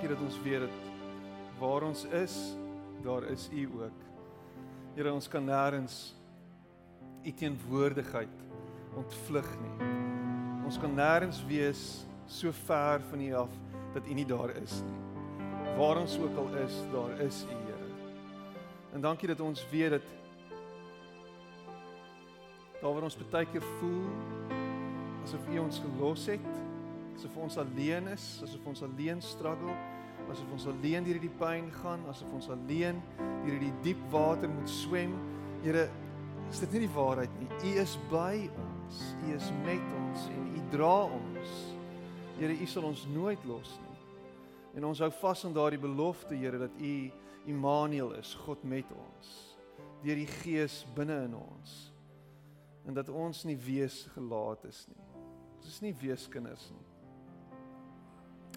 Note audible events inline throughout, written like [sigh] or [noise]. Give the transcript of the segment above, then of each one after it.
dankie dat ons weet dat waar ons is, daar is U ook. Here, ons kan nêrens U teenwoordigheid ontvlug nie. Ons kan nêrens wees so ver van U af dat U nie daar is nie. Waar ons ook al is, daar is U, Here. En dankie dat ons weet dat daar waar ons baie keer voel asof U ons gelos het, asof ons alleen is, asof ons alleen struggle, asof ons alleen deur hierdie pyn gaan, asof ons alleen deur hierdie diep water moet swem. Here, is dit nie die waarheid nie. U is by ons. U is met ons en U dra ons. Here, U sal ons nooit los nie. En ons hou vas aan daardie belofte, Here, dat U Immanuel is, God met ons. Deur die Gees binne in ons. En dat ons nie wees gelaat is nie. Ons is nie weeskinders nie.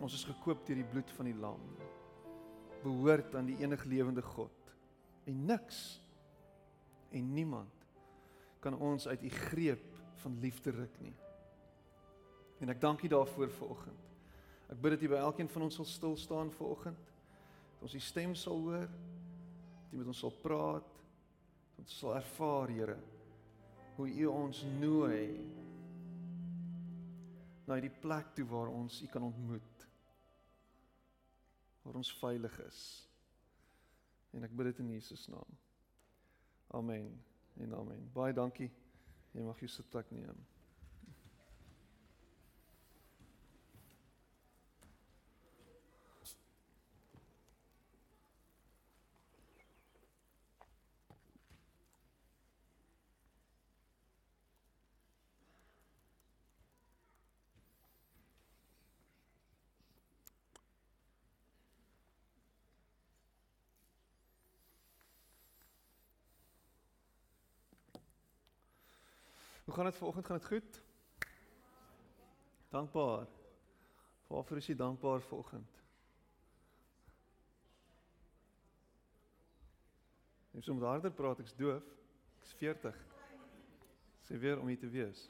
Ons is gekoop deur die bloed van die lam. Behoort aan die enige lewende God. En niks en niemand kan ons uit u greep van liefde ruk nie. En ek dank U daarvoor vanoggend. Ek bid dat U by elkeen van ons sal stil staan vanoggend. Dat ons U stem sal hoor. Dat U met ons sal praat. Dat ons sal ervaar, Here, hoe U ons nooi na die plek toe waar ons U kan ontmoet. Waar ons veilig is. En ek bid dit in Jesus naam. Amen. En amen. Baie dankie. Jy mag jou sitplek neem. Hoe gaan dit vanoggend? Gaan dit goed? Dankbaar. Waarvoor is jy dankbaar vanoggend? Ek sê om harder praat, ek's doof. Ek's 40. Sê weer om hier te wees.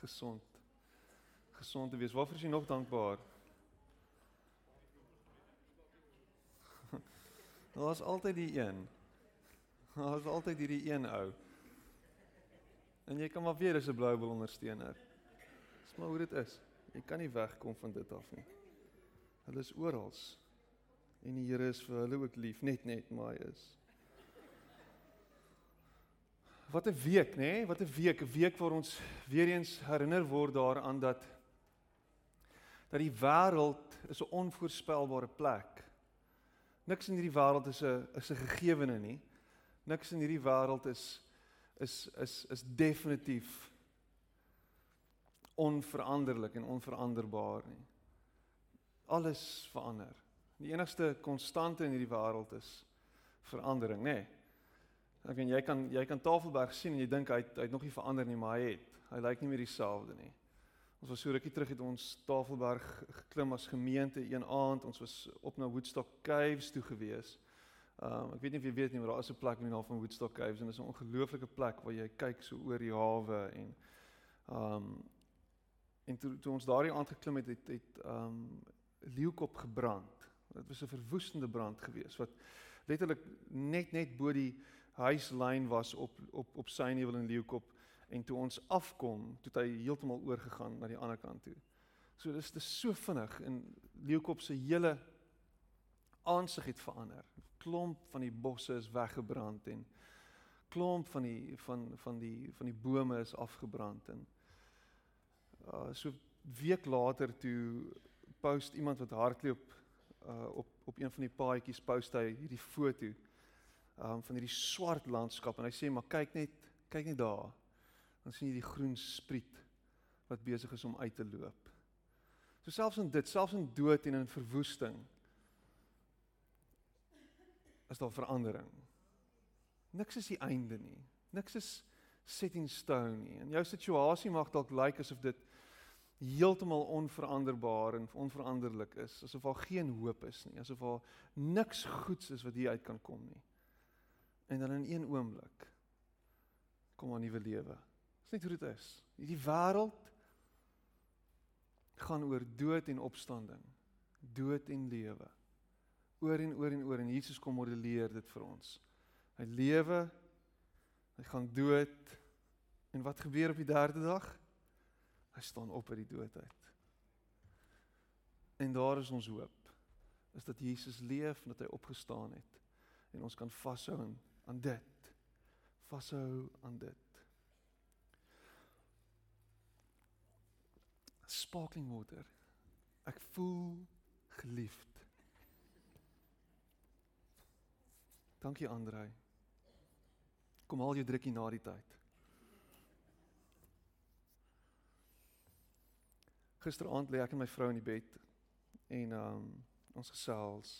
Gesond. Gesond te wees. Waarvoor is jy nog dankbaar? [laughs] Daar's altyd die een. Daar's altyd hierdie een ou. En jy kan maar weer as 'n Bybel ondersteuner. Dis maar hoe dit is. Jy kan nie wegkom van dit af nie. Hulle is oral. En die Here is vir hulle ook lief, net net maar hy is. Wat 'n week, nê? Nee? Wat 'n week, 'n week waar ons weer eens herinner word daaraan dat dat die wêreld is 'n onvoorspelbare plek. Niks in hierdie wêreld is 'n is 'n gegewene nie. Niks in hierdie wêreld is is is is definitief onveranderlik en onveranderbaar nie. Alles verander. Die enigste konstante in hierdie wêreld is verandering, nê? Nee. Ek en jy kan jy kan Tafelberg sien en jy dink hy hy het nog nie verander nie, maar hy het. Hy lyk nie meer dieselfde nie. Ons was so rukkie terug het ons Tafelberg geklim as gemeente een aand. Ons was op na Woodstock Caves toe gewees. Um ek weet nie of jy weet nie, maar daar is 'n plek in die naam van Woodstock Caves en dit is 'n ongelooflike plek waar jy kyk so oor die hawe en um en toe toe ons daardie aand geklim het, het het um leeukop gebrand. Dit was 'n verwoestende brand geweest wat letterlik net net bo die huislyn was op op op Synewil en leeukop en toe ons afkom, toe het hy heeltemal oorgegaan na die ander kant toe. So dis dis so vinnig en leeukop se hele aansig het verander klomp van die bosse is weggebrand en klomp van die van van die van die bome is afgebrand en uh so week later toe post iemand wat hardloop uh op op een van die paadjies post hy hierdie foto um van hierdie swart landskap en hy sê maar kyk net kyk net daar dan sien jy die groen spriet wat besig is om uit te loop. So selfs in dit, selfs in dood en in verwoesting is daar verandering. Niks is die einde nie. Niks is set in stone nie. En jou situasie mag dalk lyk like asof dit heeltemal onveranderbaar en onveranderlik is, asof daar geen hoop is nie, asof daar niks goeds is wat hier uit kan kom nie. En dan in een oomblik kom 'n nuwe lewe. Dis net hoe dit is. Hierdie wêreld gaan oor dood en opstanding. dood en lewe. Oor en oor en oor en Jesus kom modelleer dit vir ons. Hy lewe, hy gaan dood en wat gebeur op die derde dag? Hy staan op uit die dood uit. En daar is ons hoop. Is dat Jesus leef en dat hy opgestaan het en ons kan vashou aan, dit. Vashou aan dit. Sparkling water. Ek voel geliefd. Dankie Andrei. Kom haal jou drukkie na die tyd. Gisteraand lê ek en my vrou in die bed en um ons gesels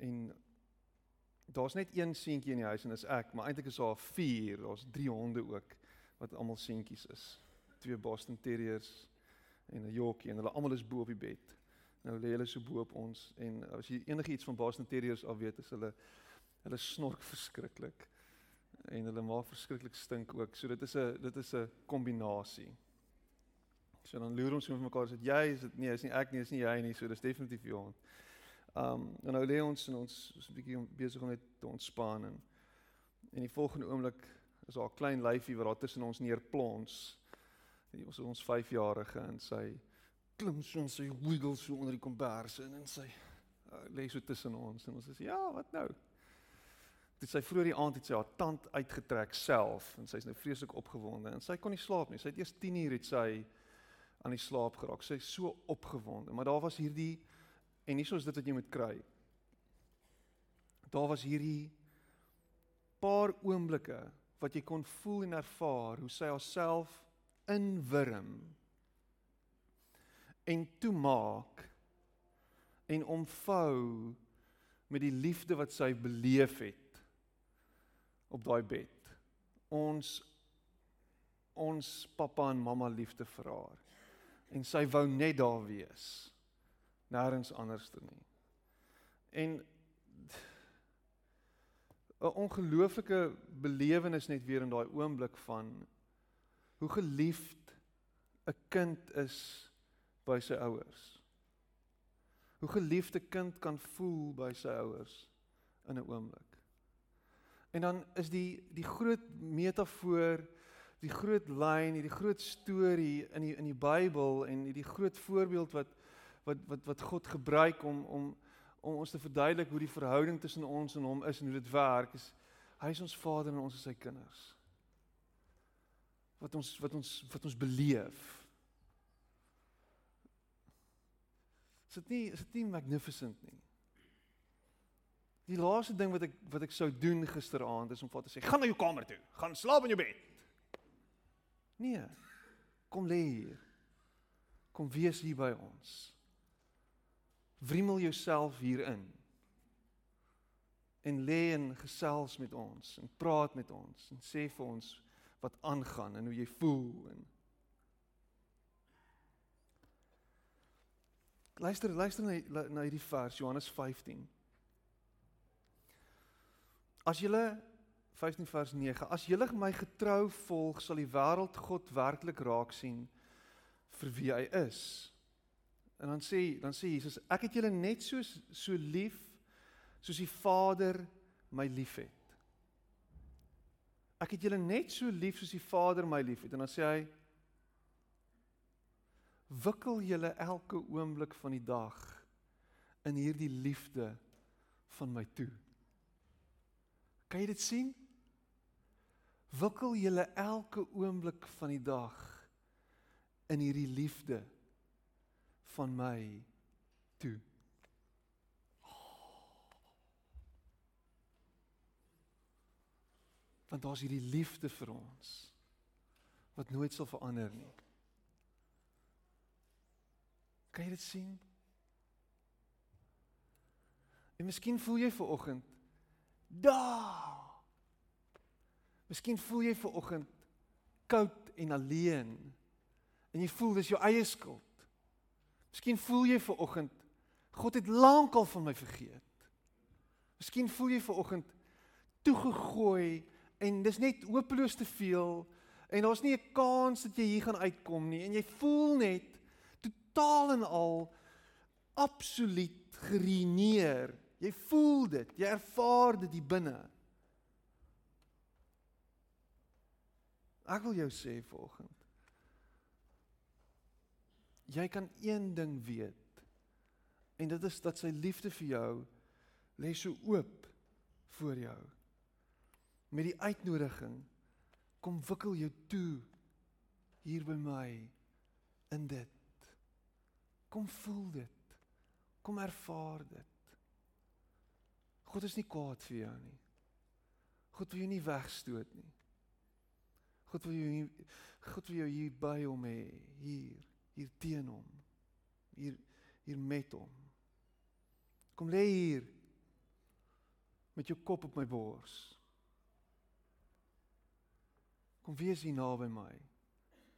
en daar's net een seentjie in die huis en dis ek, maar eintlik is daar 4, daar's 3 honde ook wat almal seentjies is. Twee Boston Terriers en 'n Yorkie en hulle almal is bo op die bed. Nou lê hulle so bo op ons en as jy enigiets van Boston Terriers al weet, is hulle hulle snork verskriklik en hulle maak verskriklik stink ook. So dit is 'n dit is 'n kombinasie. So dan loer ons met mekaar sê jy is dit nee, is nie ek nie, is nie jy nie, so dis definitief jou. Um en nou lê ons en ons is 'n bietjie besig om net te ontspan en en die volgende oomblik is daar 'n klein lyfie wat daar tussen ons neerplons. Dit was ons 5-jarige en sy klim so en sy wiggle so onder die kombers en en sy uh, lê so tussen ons en ons sê ja, wat nou? Dit sy vroeër die aand het sy haar tand uitgetrek self en sy's nou vreeslik opgewonde en sy kon nie slaap nie. Sy het eers 10 uur het sy aan die slaap geraak. Sy is so opgewonde, maar daar was hierdie en nie soos dit wat jy moet kry. Daar was hierdie paar oomblikke wat jy kon voel en ervaar hoe sy haarself inwurm en toemaak en omvou met die liefde wat sy beleef het op daai bed. Ons ons pappa en mamma liefde vir haar. En sy wou net daar wees. Nêrens anderste nie. En 'n ongelooflike belewenis net weer in daai oomblik van hoe geliefd 'n kind is by sy ouers. Hoe geliefde kind kan voel by sy ouers in 'n oomblik. En dan is die die groot metafoor, die groot lyn, die groot storie in die in die Bybel en die groot voorbeeld wat wat wat wat God gebruik om om om ons te verduidelik hoe die verhouding tussen ons en hom is en hoe dit werk is hy is ons Vader en ons is sy kinders. Wat ons wat ons wat ons beleef. Is dit nie is dit nie magnificent nie? Die laaste ding wat ek wat ek sou doen gisteraand is om vir te sê, gaan na jou kamer toe, gaan slaap in jou bed. Nee. Kom lê hier. Kom wees hier by ons. Wrimmel jouself hier in. En lê en gesels met ons en praat met ons en sê vir ons wat aangaan en hoe jy voel en Luister, luister na na hierdie vers Johannes 15. As julle 15 vers 9, as julle my getrou volg, sal die wêreld God werklik raak sien vir wie hy is. En dan sê dan sê Jesus, ek het julle net so so lief soos die Vader my liefhet. Ek het julle net so lief soos die Vader my liefhet. En dan sê hy wikkel julle elke oomblik van die dag in hierdie liefde van my toe. Kan jy dit sien? Wikkel julle elke oomblik van die dag in hierdie liefde van my toe. Want daar's hierdie liefde vir ons wat nooit sal verander nie. Kan jy dit sien? En miskien voel jy ver oggend Daar. Miskien voel jy ver oggend koud en alleen. En jy voel dis jou eie skuld. Miskien voel jy ver oggend God het lankal van my vergeet. Miskien voel jy ver oggend toegegooi en dis net hopeloos te veel en daar's nie 'n kans dat jy hier gaan uitkom nie en jy voel net totaal en al absoluut gereneer. Jy voel dit, jy ervaar dit hier binne. Ek wil jou sê volgens. Jy kan een ding weet. En dit is dat sy liefde vir jou lê so oop voor jou. Met die uitnodiging kom wikkel jou toe hier by my in dit. Kom voel dit. Kom ervaar dit. God is nie kwaad vir jou nie. God wil jou nie wegstoot nie. God wil jou nie, God wil jou hier by hom hê, hier, hier teen hom. Hier hier met hom. Kom lê hier met jou kop op my bors. Kom wees hier naby my.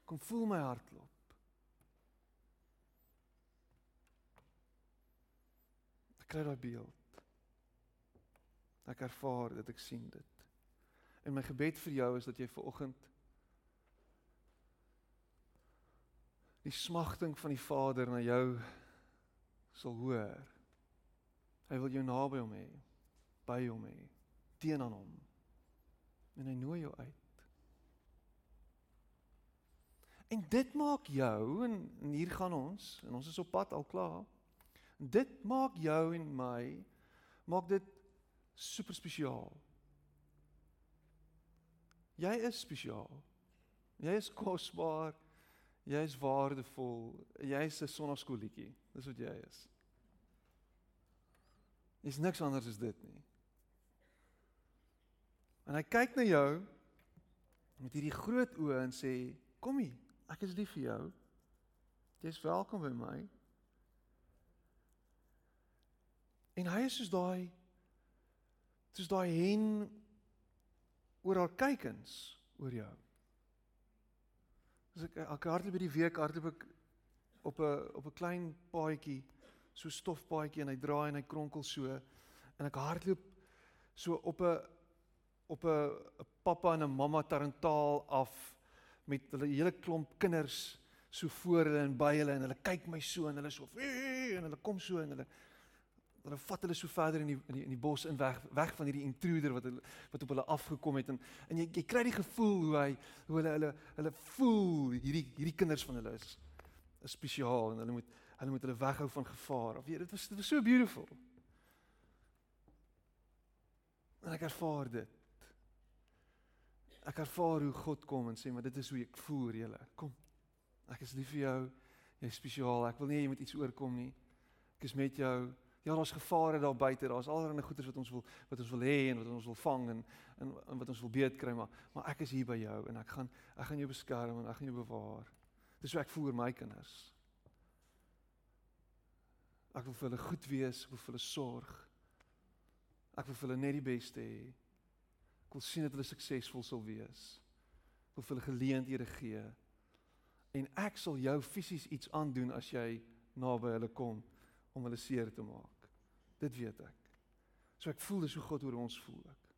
Kom voel my hartklop. Ek kry daai beeld. Ek ervaar dit, ek sien dit. En my gebed vir jou is dat jy ver oggend die smagting van die Vader na jou sal hoor. Hy wil jou naby hom hê, by hom hê, teen aan hom. En hy nooi jou uit. En dit maak jou en, en hier gaan ons en ons is op pad al klaar. Dit maak jou en my maak dit super spesiaal. Jy is spesiaal. Jy is kosbaar. Jy is waardevol. Jy is 'n sonnaskoolletjie. Dis wat jy is. Dis niks anders as dit nie. En hy kyk na jou met hierdie groot oë en sê: "Kom hier. Ek is lief vir jou. Jy's welkom by my." En hy is soos daai soos daai hen oor haar kykens oor jou. As ek ek hardloop by die week hardloop ek op 'n op 'n klein paadjie, so stofpaadjie en hy draai en hy kronkel so en ek hardloop so op 'n op 'n pappa en 'n mamma tarantaal af met hulle hele klomp kinders so voor hulle en by hulle en hulle kyk my so en hulle so en hulle kom so en hulle hulle vat hulle so verder in die in die, in die bos in weg weg van hierdie intruder wat hulle wat op hulle afgekom het en en jy jy kry die gevoel hoe hy hoe hulle hulle hulle voel hierdie hierdie kinders van hulle is is spesiaal en hulle moet hulle moet hulle weghou van gevaar. Of weet dit was dit was so beautiful. En ek ervaar dit. Ek ervaar hoe God kom en sê maar dit is hoe ek voel julle. Kom. Ek is lief vir jou. Jy's spesiaal. Ek wil nie jy moet iets oorkom nie. Ek is met jou. Ja, daar's gevare daar buite. Daar's allerlei goeders wat ons wil wat ons wil hê en wat ons wil vang en, en en wat ons wil beet kry, maar maar ek is hier by jou en ek gaan ek gaan jou beskerm en ek gaan jou bewaar. Dis hoe ek voer my kinders. Ek wil vir hulle goed wees, ek wil vir hulle sorg. Ek wil vir hulle net die beste hê. Ek wil sien dat hulle suksesvol sal wees. Ek wil vir hulle geleenthede gee. En ek sal jou fisies iets aandoen as jy naby hulle kom om hulle seer te maak. Dit weet ek. So ek voel dis hoe God oor ons voel ek.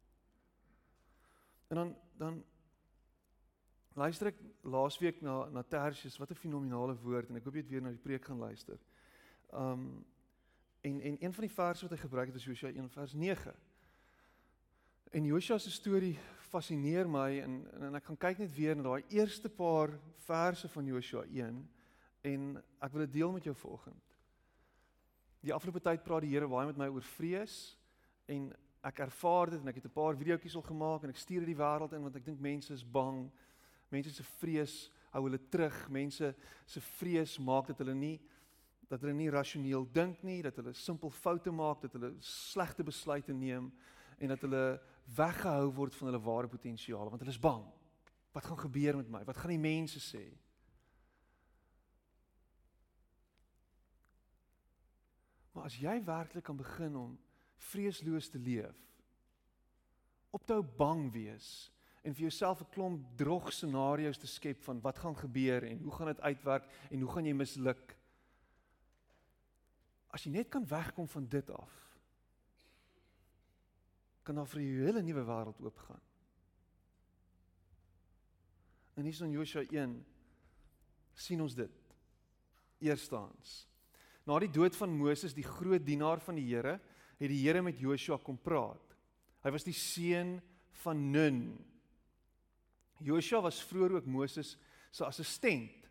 En dan dan luister ek laasweek na na Tertius, wat 'n fenominale woord en ek hoop jy het weer na die preek gaan luister. Um en en een van die verse wat hy gebruik het is Josua 1 vers 9. En Josua se storie fascineer my en en ek gaan kyk net weer na daai eerste paar verse van Josua 1 en ek wil dit deel met jou vanoggend. Die afgelope tyd praat die Here baie met my oor vrees en ek ervaar dit en ek het 'n paar videoetjies al gemaak en ek stuur dit die wêreld in want ek dink mense is bang. Mense se vrees hou hulle terug. Mense se vrees maak dat hulle nie dat hulle nie rasioneel dink nie, dat hulle simpel foute maak, dat hulle slegte besluite neem en dat hulle weggehou word van hulle ware potensiaal want hulle is bang. Wat gaan gebeur met my? Wat gaan die mense sê? As jy werklik kan begin om vreesloos te leef, ophou bang wees en vir jouself 'n klomp drog scenario's te skep van wat gaan gebeur en hoe gaan dit uitwerk en hoe gaan jy misluk? As jy net kan wegkom van dit af, kan daar vir jou 'n hele nuwe wêreld oopgaan. En hier in Josua 1 sien ons dit. Eerstens Na die dood van Moses, die groot dienaar van die Here, het die Here met Joshua kom praat. Hy was die seun van Nun. Joshua was vroeër ook Moses se assistent.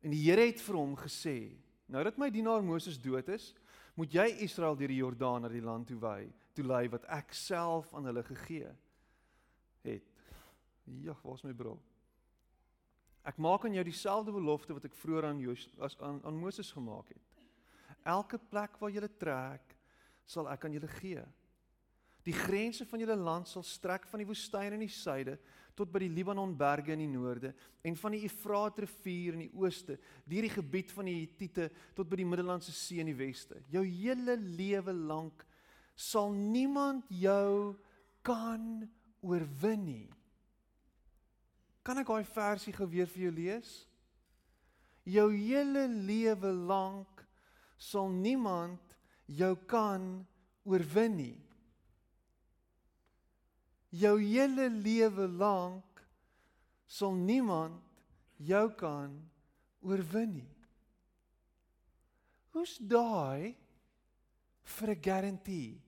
En die Here het vir hom gesê: "Nou dat my dienaar Moses dood is, moet jy Israel deur die Jordaan na die land toe wy, toe lei wat ek self aan hulle gegee het." Ja, waar's my bril? Ek maak aan jou dieselfde belofte wat ek vroeër aan Joshua as aan aan Moses gemaak het. Elke plek waar jy trek, sal ek aan julle gee. Die grense van julle land sal strek van die woestyn in die suide tot by die Libanon berge in die noorde en van die Efraat rivier in die ooste, deur die gebied van die Hittite tot by die Middellandse See in die weste. Jou hele lewe lank sal niemand jou kan oorwin nie. Kan ek daai versie gou weer vir jou lees? Jou hele lewe lank sal niemand jou kan oorwin nie jou hele lewe lank sal niemand jou kan oorwin nie. Hoe's daai vir 'n garantie?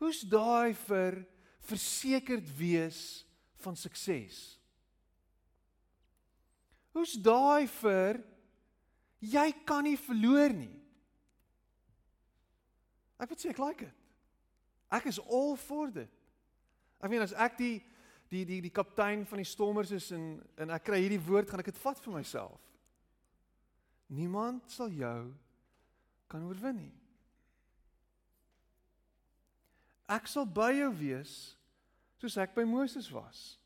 Hoe's daai vir versekerd wees van sukses? Hoe's daai vir jy kan nie verloor nie? Ek wil sê ek like dit. Ek is all for dit. Ek meen as ek die die die die kaptein van die stormers is en en ek kry hierdie woord gaan ek dit vat vir myself. Niemand sal jou kan oorwin nie. Ek sal by jou wees soos ek by Moses was.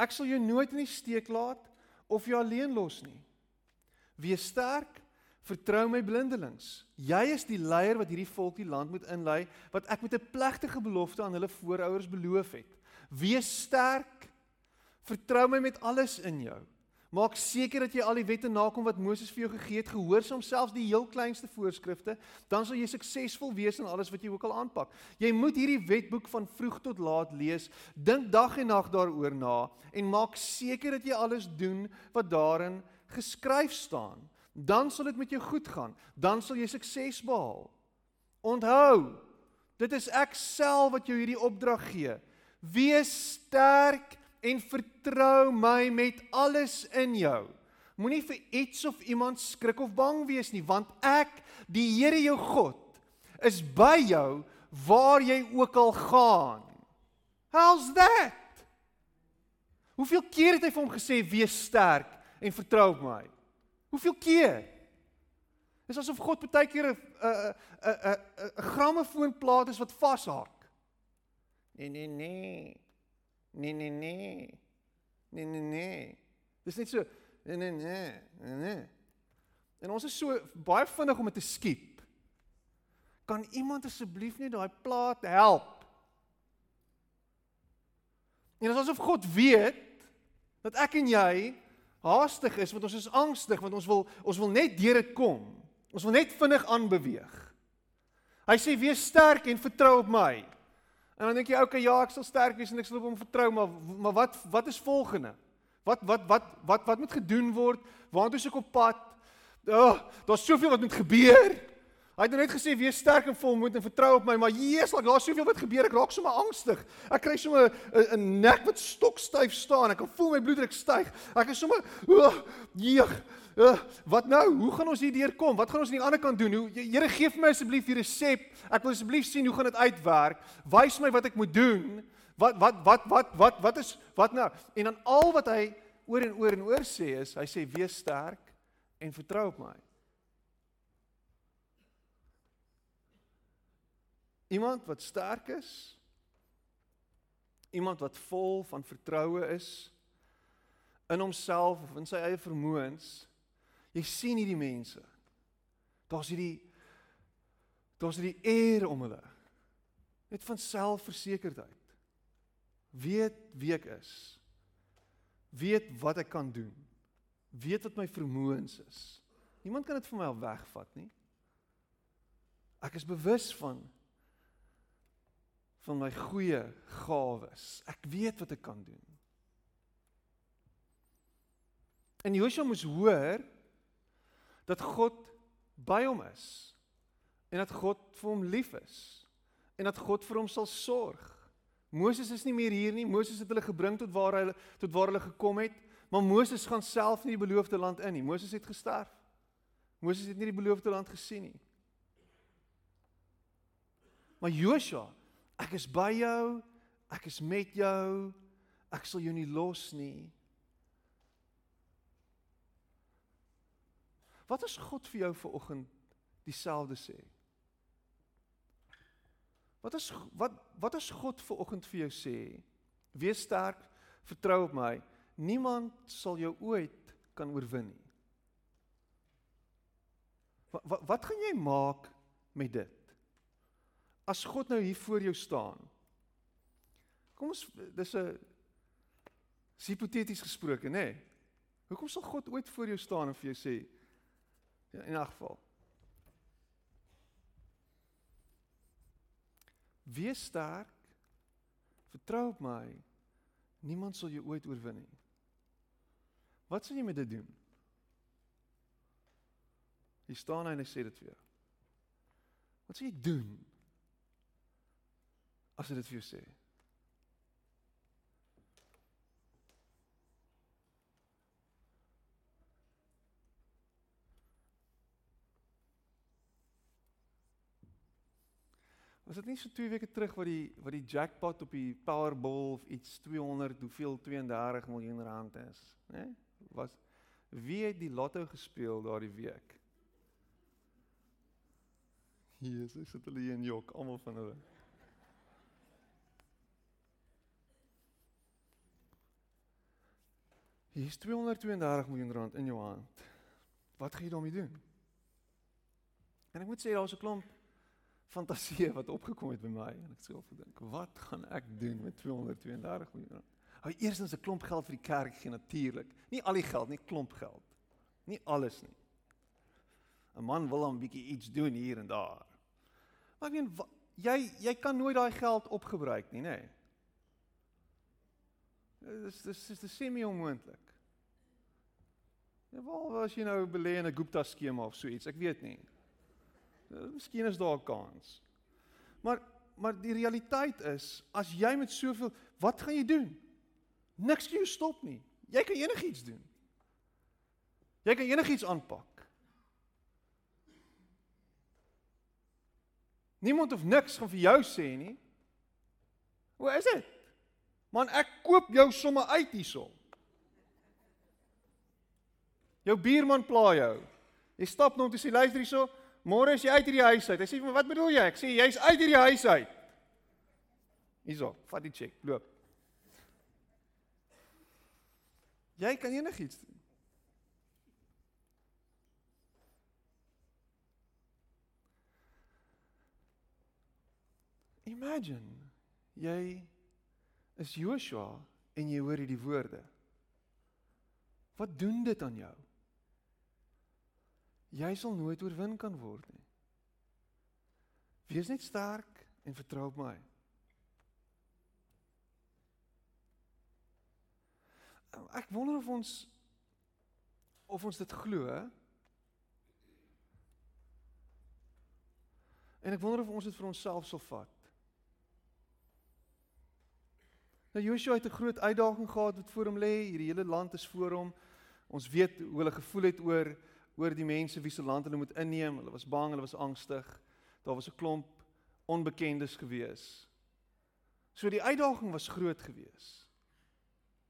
Ek sal jou nooit in die steek laat of jou alleen los nie. Wees sterk Vertrou my blindelings. Jy is die leier wat hierdie volk die land moet inlei wat ek met 'n plegtige belofte aan hulle voorouers beloof het. Wees sterk. Vertrou my met alles in jou. Maak seker dat jy al die wette nakom wat Moses vir jou gegee het, gehoorsaam selfs die heel kleinste voorskrifte, dan sal jy suksesvol wees in alles wat jy ook al aanpak. Jy moet hierdie wetboek van vroeg tot laat lees, dink dag en nag daaroor na en maak seker dat jy alles doen wat daarin geskryf staan dan sal dit met jou goed gaan. Dan sal jy sukses behaal. Onthou, dit is ek self wat jou hierdie opdrag gee. Wees sterk en vertrou my met alles in jou. Moenie vir iets of iemand skrik of bang wees nie, want ek, die Here jou God, is by jou waar jy ook al gaan. How's that? Hoeveel keer het hy vir hom gesê wees sterk en vertrou op my? Hoeveel keer? Dis asof God baie keer 'n 'n 'n 'n 'n grammofoonplaat is wat vashaak. Nee nee nee. Nee nee nee. Nee nee nee. Dis net so nee nee nee. Nee nee. En ons is so baie vinnig om dit te skiep. Kan iemand asseblief net daai plaat help? En dit is asof God weet dat ek en jy haastig is want ons is angstig want ons wil ons wil net deur dit kom. Ons wil net vinnig aanbeweeg. Hy sê wees sterk en vertrou op my. En dan dink jy okay ja, ek sal sterk wees en ek sal op hom vertrou, maar maar wat wat is volgende? Wat wat wat wat wat moet gedoen word? Waartoe is ek op pad? Oh, daar's soveel wat moet gebeur. Hy het net gesê wees sterk en volmoed en vertrou op my, maar Jesus, like, daar's soveel wat gebeur, ek raak sommer angstig. Ek kry sommer 'n nek wat stokstyf staan. Ek kan voel my bloeddruk styg. Ek is sommer oh, jeeg. Uh, wat nou? Hoe gaan ons hier deurkom? Wat gaan ons aan die ander kant doen? Hoe Here gee vir my asseblief die resep. Ek wil asseblief sien hoe gaan dit uitwerk. Wys my wat ek moet doen. Wat wat wat wat wat wat is wat nou? En dan al wat hy oor en oor en oor sê is, hy sê wees sterk en vertrou op my. Iemand wat sterk is. Iemand wat vol van vertroue is in homself of in sy eie vermoëns. Jy sien hierdie mense. Daar's hierdie daar's hierdie eer om hulle. Net van selfversekerdheid. Weet wie ek is. Weet wat ek kan doen. Weet wat my vermoëns is. Niemand kan dit van my wegvat nie. Ek is bewus van van my goeie gawes. Ek weet wat ek kan doen. En Joshua moes hoor dat God by hom is en dat God vir hom lief is en dat God vir hom sal sorg. Moses is nie meer hier nie. Moses het hulle gebring tot waar hy tot waar hulle gekom het, maar Moses gaan self nie die beloofde land in nie. Moses het gesterf. Moses het nie die beloofde land gesien nie. Maar Joshua, ek is by jou. Ek is met jou. Ek sal jou nie los nie. Wat as God vir jou vanoggend dieselfde sê? Wat as wat wat as God vanoggend vir jou sê? Wees sterk, vertrou op my. Niemand sal jou ooit kan oorwin nie. Wat, wat wat gaan jy maak met dit? As God nou hier voor jou staan. Kom ons dis 'n hipoteties gesproke, nê? Nee. Hoekom sal God ooit voor jou staan en vir jou sê ja, in 'n geval Wees sterk. Vertrou op my. Niemand sal jou ooit oorwin nie. Wat sal jy met dit doen? Jy staan en hy sê dit vir jou. Wat sal jy doen? As hy dit vir jou sê. Was dit nie so 2 weke terug wat die wat die jackpot op die Powerball of iets 200 hoeveel 32 miljoen rand is, né? Was wie het die lotto gespeel daardie week? Jesus, sit hulle hier in jok, almal van hulle. Hier is 232 miljoen rand in jou hand. Wat gaan jy daarmee doen? En ek moet sê daar's 'n klomp fantasie wat opgekom het by my en ek sê of dink, wat gaan ek doen met 232 miljoen? Hou eerstens 'n klomp geld vir die kerk gee natuurlik. Nie al die geld nie, klomp geld. Nie alles nie. 'n Man wil dan 'n bietjie iets doen hier en daar. Maar ek meen jy jy kan nooit daai geld opgebruik nie, nê? Dis dis dis dis semi onmoontlik. Ja, waar was jy nou belê in 'n Gupta skema of so iets? Ek weet nie. Eh, miskien is daar 'n kans. Maar maar die realiteit is as jy met soveel wat gaan jy doen? Niks kan jou stop nie. Jy kan enigiets doen. Jy kan enigiets aanpak. Niemand of niks gaan vir jou sê nie. Hoe is dit? Man, ek koop jou somme uit hierso. Jou buurman pla jou. Jy stap nou om te sê luister hierso, Môre is jy uit hierdie huis uit. Hy sê vir my, "Wat bedoel jy?" Ek sê, "Jy's uit hierdie huis uit." Hierso, vat die cheque, loop. Jy kan enigiets doen. Imagine jy is Joshua en jy hoor hierdie woorde. Wat doen dit aan jou? jy sal nooit oorwin kan word nie. Wees net sterk en vertrou op my. Ek wonder of ons of ons dit glo. En ek wonder of ons dit vir onsself sal vat. Nou Joshua het 'n groot uitdaging gehad wat voor hom lê. Hierdie hele land is voor hom. Ons weet hoe hulle gevoel het oor oor die mense wie se land hulle moet inneem. Hulle was bang, hulle was angstig. Daar was 'n klomp onbekendes gewees. So die uitdaging was groot gewees.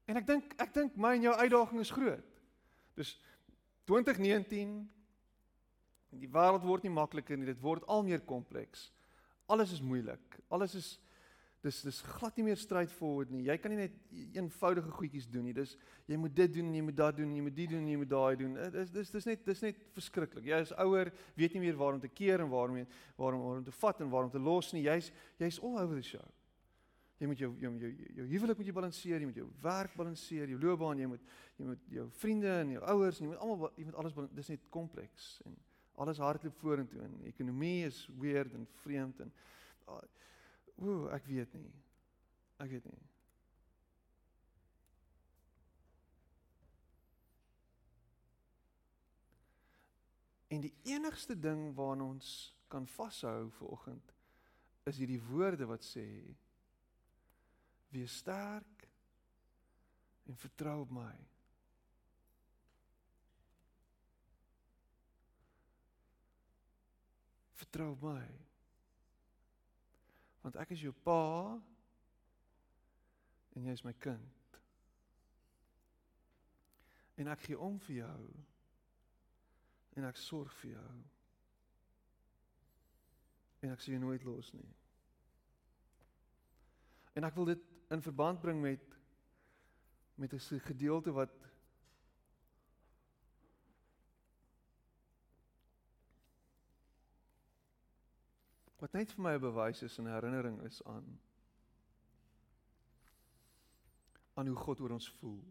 En ek dink ek dink my en jou uitdaging is groot. Dus 2019 die wêreld word nie makliker nie, dit word al meer kompleks. Alles is moeilik. Alles is dis dis glad nie meer straightforward nie. Jy kan nie net eenvoudige goedjies doen nie. Dis jy moet dit doen en jy moet dat doen en jy moet dit doen en jy moet daai doen. Dis dis dis net dis net verskriklik. Jy is ouer, weet nie meer waar om te keer en waar om waarom om te vat en waar om te los nie. Jy's jy's all over the show. Jy moet jou jou jou, jou huwelik moet jy balanseer, jy moet jou werk balanseer, jou loopbaan, jy moet jy moet jou vriende en jou ouers en jy moet almal jy moet alles dis net kompleks en alles hardloop vorentoe en ekonomie is weird en vreemd en uh, Ooh, ek weet nie. Ek weet nie. En die enigste ding waaraan ons kan vashou vanoggend is hierdie woorde wat sê wees sterk en vertrou op my. Vertrou op my. Want ek is jou pa en jy is my kind. En ek gee om vir jou. En ek sorg vir jou. En ek sien jou nooit los nie. En ek wil dit in verband bring met met 'n gedeelte wat wat net vir my 'n bewys is en 'n herinnering is aan aan hoe God oor ons voel.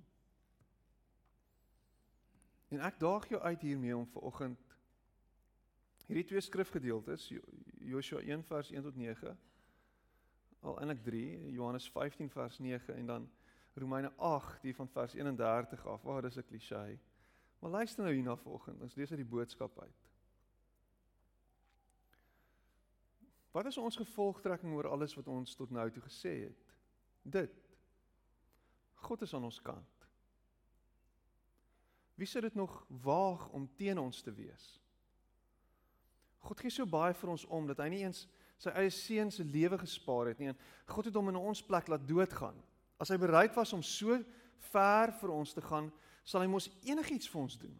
En ek daag jou uit hiermee om ver oggend hierdie twee skrifgedeeltes Joshua 1 vers 1 tot 9 al eintlik 3 Johannes 15 vers 9 en dan Romeine 8 die van vers 31 af. Waar is 'n klise. Maar luister nou hierna vanoggend. Ons lees uit die boodskap uit. Wat is ons gevolgtrekking oor alles wat ons tot nou toe gesê het? Dit. God is aan ons kant. Wie sou dit nog waag om teen ons te wees? God gee so baie vir ons om dat hy nie eens sy eie seun se lewe gespaar het nie. God het hom in ons plek laat doodgaan. As hy bereid was om so ver vir ons te gaan, sal hy mos enigiets vir ons doen.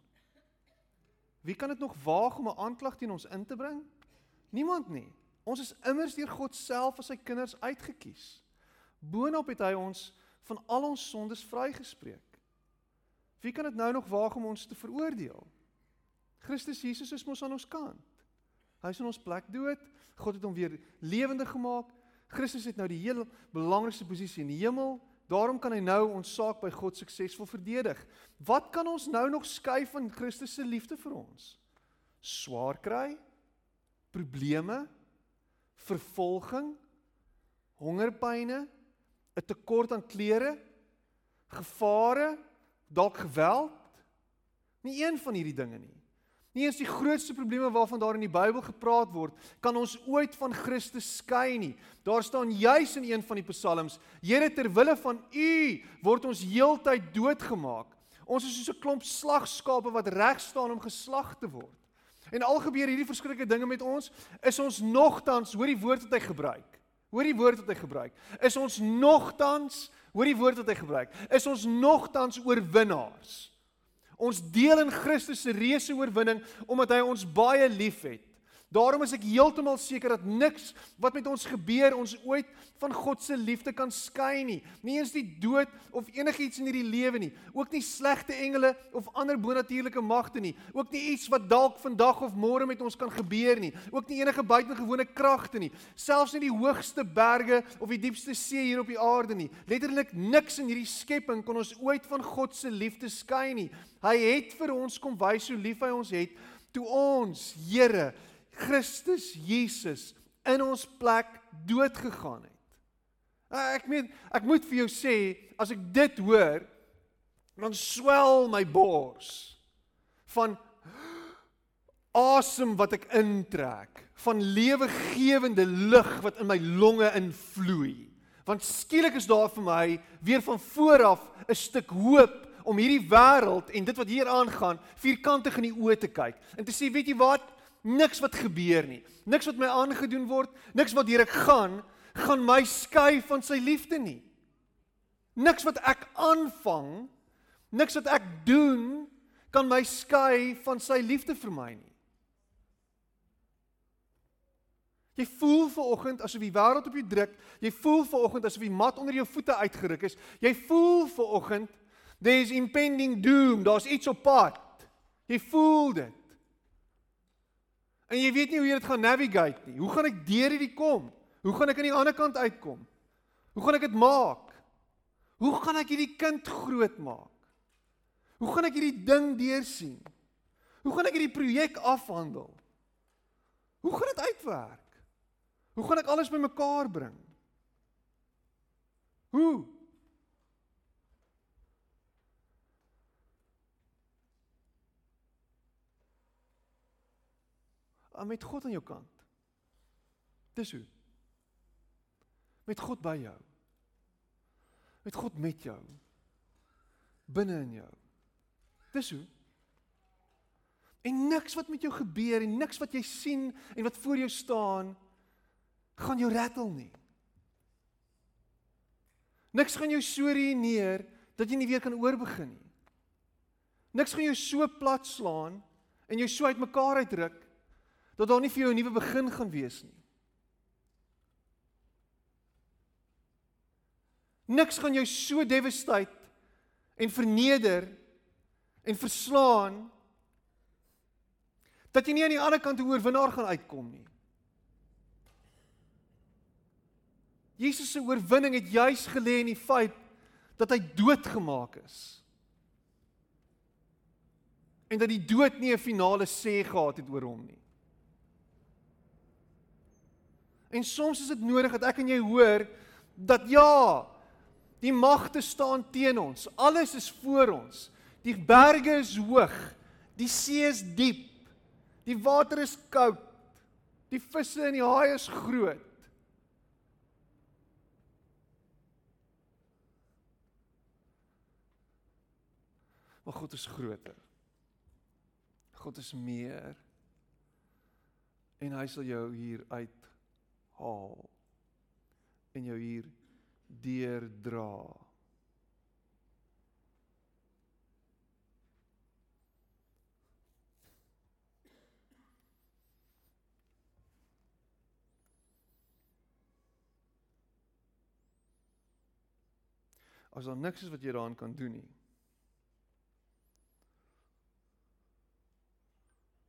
Wie kan dit nog waag om 'n aanklag teen ons in te bring? Niemand nie. Ons is immers deur God self as sy kinders uitget kies. Boonop het hy ons van al ons sondes vrygespreek. Wie kan dit nou nog waag om ons te veroordeel? Christus Jesus is mos aan ons kant. Hy is in ons plek dood. God het hom weer lewendig gemaak. Christus het nou die heel belangrikste posisie in die hemel. Daarom kan hy nou ons saak by God suksesvol verdedig. Wat kan ons nou nog skei van Christus se liefde vir ons? Swaar kry? Probleme? Vervolging, hongerpyne, 'n tekort aan klere, gevare, dalk geweld. Nie een van hierdie dinge nie. Nie eens die grootste probleme waarvan daar in die Bybel gepraat word, kan ons ooit van Christus skei nie. Daar staan juis in een van die psalms: "Here, ter wille van U word ons heeltyd doodgemaak. Ons is soos 'n klomp slagskape wat reg staan om geslag te word." En al gebeur hierdie verskriklike dinge met ons, is ons nogtans, hoor die woord wat hy gebruik. Hoor die woord wat hy gebruik. Is ons nogtans, hoor die woord wat hy gebruik. Is ons nogtans oorwinnaars. Ons deel in Christus se reuse oorwinning omdat hy ons baie liefhet. Daarom is ek heeltemal seker dat niks wat met ons gebeur ons ooit van God se liefde kan skei nie. Nie eens die dood of enigiets in hierdie lewe nie. Ook nie slegte engele of ander bonatuurlike magte nie. Ook nie iets wat dalk vandag of môre met ons kan gebeur nie. Ook nie enige buitengewone kragte nie. Selfs nie die hoogste berge of die diepste see hier op die aarde nie. Letterlik niks in hierdie skepping kon ons ooit van God se liefde skei nie. Hy het vir ons kom wys hoe lief hy ons het toe ons Here Christus Jesus in ons plek dood gegaan het. Ah, ek meen, ek moet vir jou sê, as ek dit hoor, dan swel my bors van asem wat ek intrek, van lewegewende lug wat in my longe invloei. Want skielik is daar vir my weer van vooraf 'n stuk hoop om hierdie wêreld en dit wat hier aangaan vierkantig in die oë te kyk en te sê weet jy wat niks wat gebeur nie. Niks wat my aangedoen word, niks wat deur ek gaan, gaan my skei van sy liefde nie. Niks wat ek aanvang, niks wat ek doen kan my skei van sy liefde vir my nie. Jy voel ver oggend asof die wêreld op jou druk. Jy voel ver oggend asof die mat onder jou voete uitgeruk is. Jy voel ver oggend there is impending doom. Daar's iets op pad. Jy voel dit. En jy weet nie hoe jy dit gaan navigate nie. Hoe gaan ek deur hierdie kom? Hoe gaan ek aan die ander kant uitkom? Hoe gaan ek dit maak? Hoe gaan ek hierdie kind grootmaak? Hoe gaan ek hierdie ding deursien? Hoe gaan ek hierdie projek afhandel? Hoe gaan dit uitwerk? Hoe gaan ek alles bymekaar bring? Hoe? Met God aan jou kant. Dis hoe. Met God by jou. Met God met jou. Binne in jou. Dis hoe. En niks wat met jou gebeur en niks wat jy sien en wat voor jou staan gaan jou rattle nie. Niks gaan jou so ruïneer dat jy nie weer kan oorbegin nie. Niks gaan jou so plat slaan en jou so uitmekaar uitdruk dat daar nie vir jou 'n nuwe begin gaan wees nie. Niks gaan jou so devastate en verneder en verslaan dat jy nie aan die ander kant 'n oorwinnaar gaan uitkom nie. Jesus se oorwinning het juis gelê in die feit dat hy doodgemaak is. En dat die dood nie 'n finale sê gehad het oor hom nie. En soms is dit nodig dat ek en jy hoor dat ja, die magte staan teen ons. Alles is voor ons. Die berge is hoog. Die see is diep. Die water is koud. Die visse en die haie is groot. Maar God is groter. God is meer. En hy sal jou hier uit haal en jou hier deurdra. As daar niks is wat jy daaraan kan doen nie.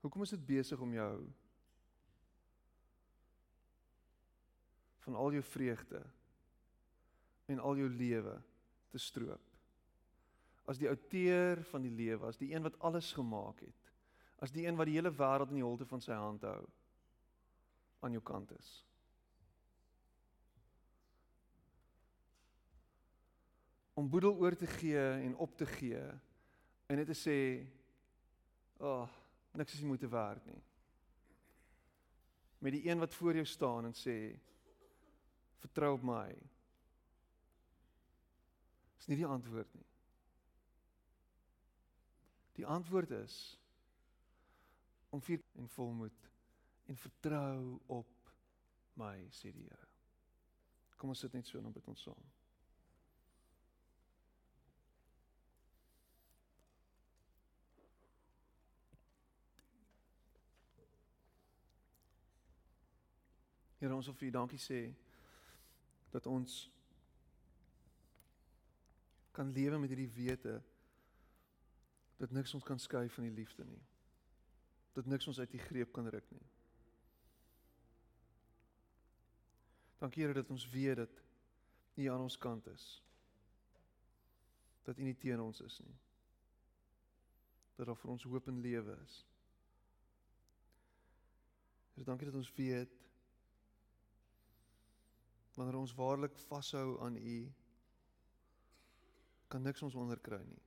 Hoekom is dit besig om jou van al jou vreugde en al jou lewe te stroop? As die outeur van die lewe, as die een wat alles gemaak het, as die een wat die hele wêreld in die holte van sy hand hou aan jou kant is. om boedel oor te gee en op te gee en net te sê ag oh, niks is nie moeite werd nie met die een wat voor jou staan en sê vertrou op my. Is nie die antwoord nie. Die antwoord is om vir en volmoed en vertrou op my sê die Here. Kom ons sit net so en bid ons saam. Here ons wil vir U dankie sê dat ons kan lewe met hierdie wete dat niks ons kan skei van die liefde nie. Dat niks ons uit die greep kan ruk nie. Dankie Here dat ons weet dat U aan ons kant is. Dat U nie teen ons is nie. Dat daar vir ons hoop en lewe is. Here dankie dat ons weet wanneer ons waarlik vashou aan U kan niks ons onderkry nie.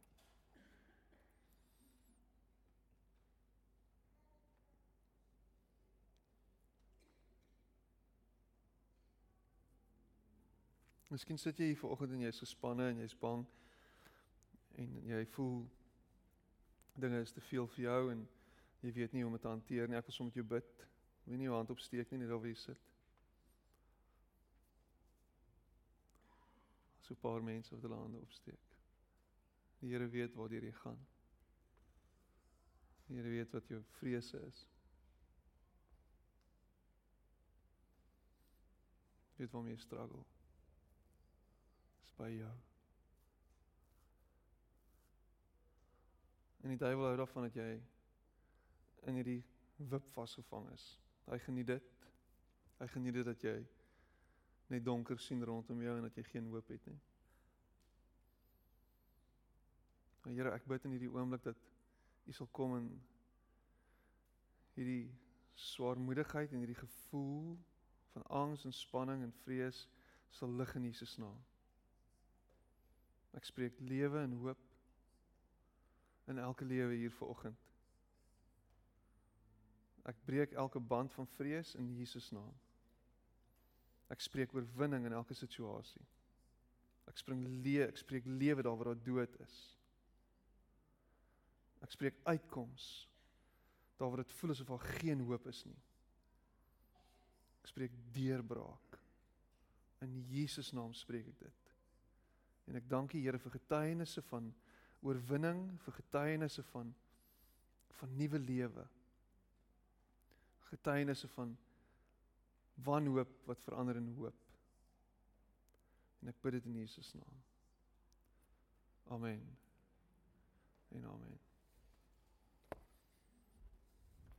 Miskien sit jy hier vanoggend en jy's gespanne en jy's bang en jy voel dinge is te veel vir jou en jy weet nie hoe om dit te hanteer nie. Ek wil sommer met jou bid. Wie nie jou hand opsteek nie net daar waar jy sit. So 'n paar mense wat hulle hande opsteek. Die Here weet waar jy gaan. Die Here weet wat jou vrese is. Weet waarmee jy struggle. Dis by jou. En die duiwel hou daarvan dat jy in hierdie wip vasgevang is. Hy geniet dit. Hy geniet dit dat jy net donker sien rondom jou en dat jy geen hoop het nie. Maar Here, ek bid in hierdie oomblik dat U sal kom en hierdie swaarmoedigheid en hierdie gevoel van angs en spanning en vrees sal lig in Jesus naam. Ek spreek lewe en hoop in elke lewe hier vanoggend. Ek breek elke band van vrees in Jesus naam. Ek spreek oorwinning in elke situasie. Ek spring lewe, ek spreek lewe daar waar daar dood is. Ek spreek uitkoms daar waar dit voel asof daar geen hoop is nie. Ek spreek deurbraak. In Jesus naam spreek ek dit. En ek dank U Here vir getuienisse van oorwinning, vir getuienisse van van nuwe lewe. Getuienisse van wanhoop wat verander in hoop. En ek bid dit in Jesus naam. Amen. En amen.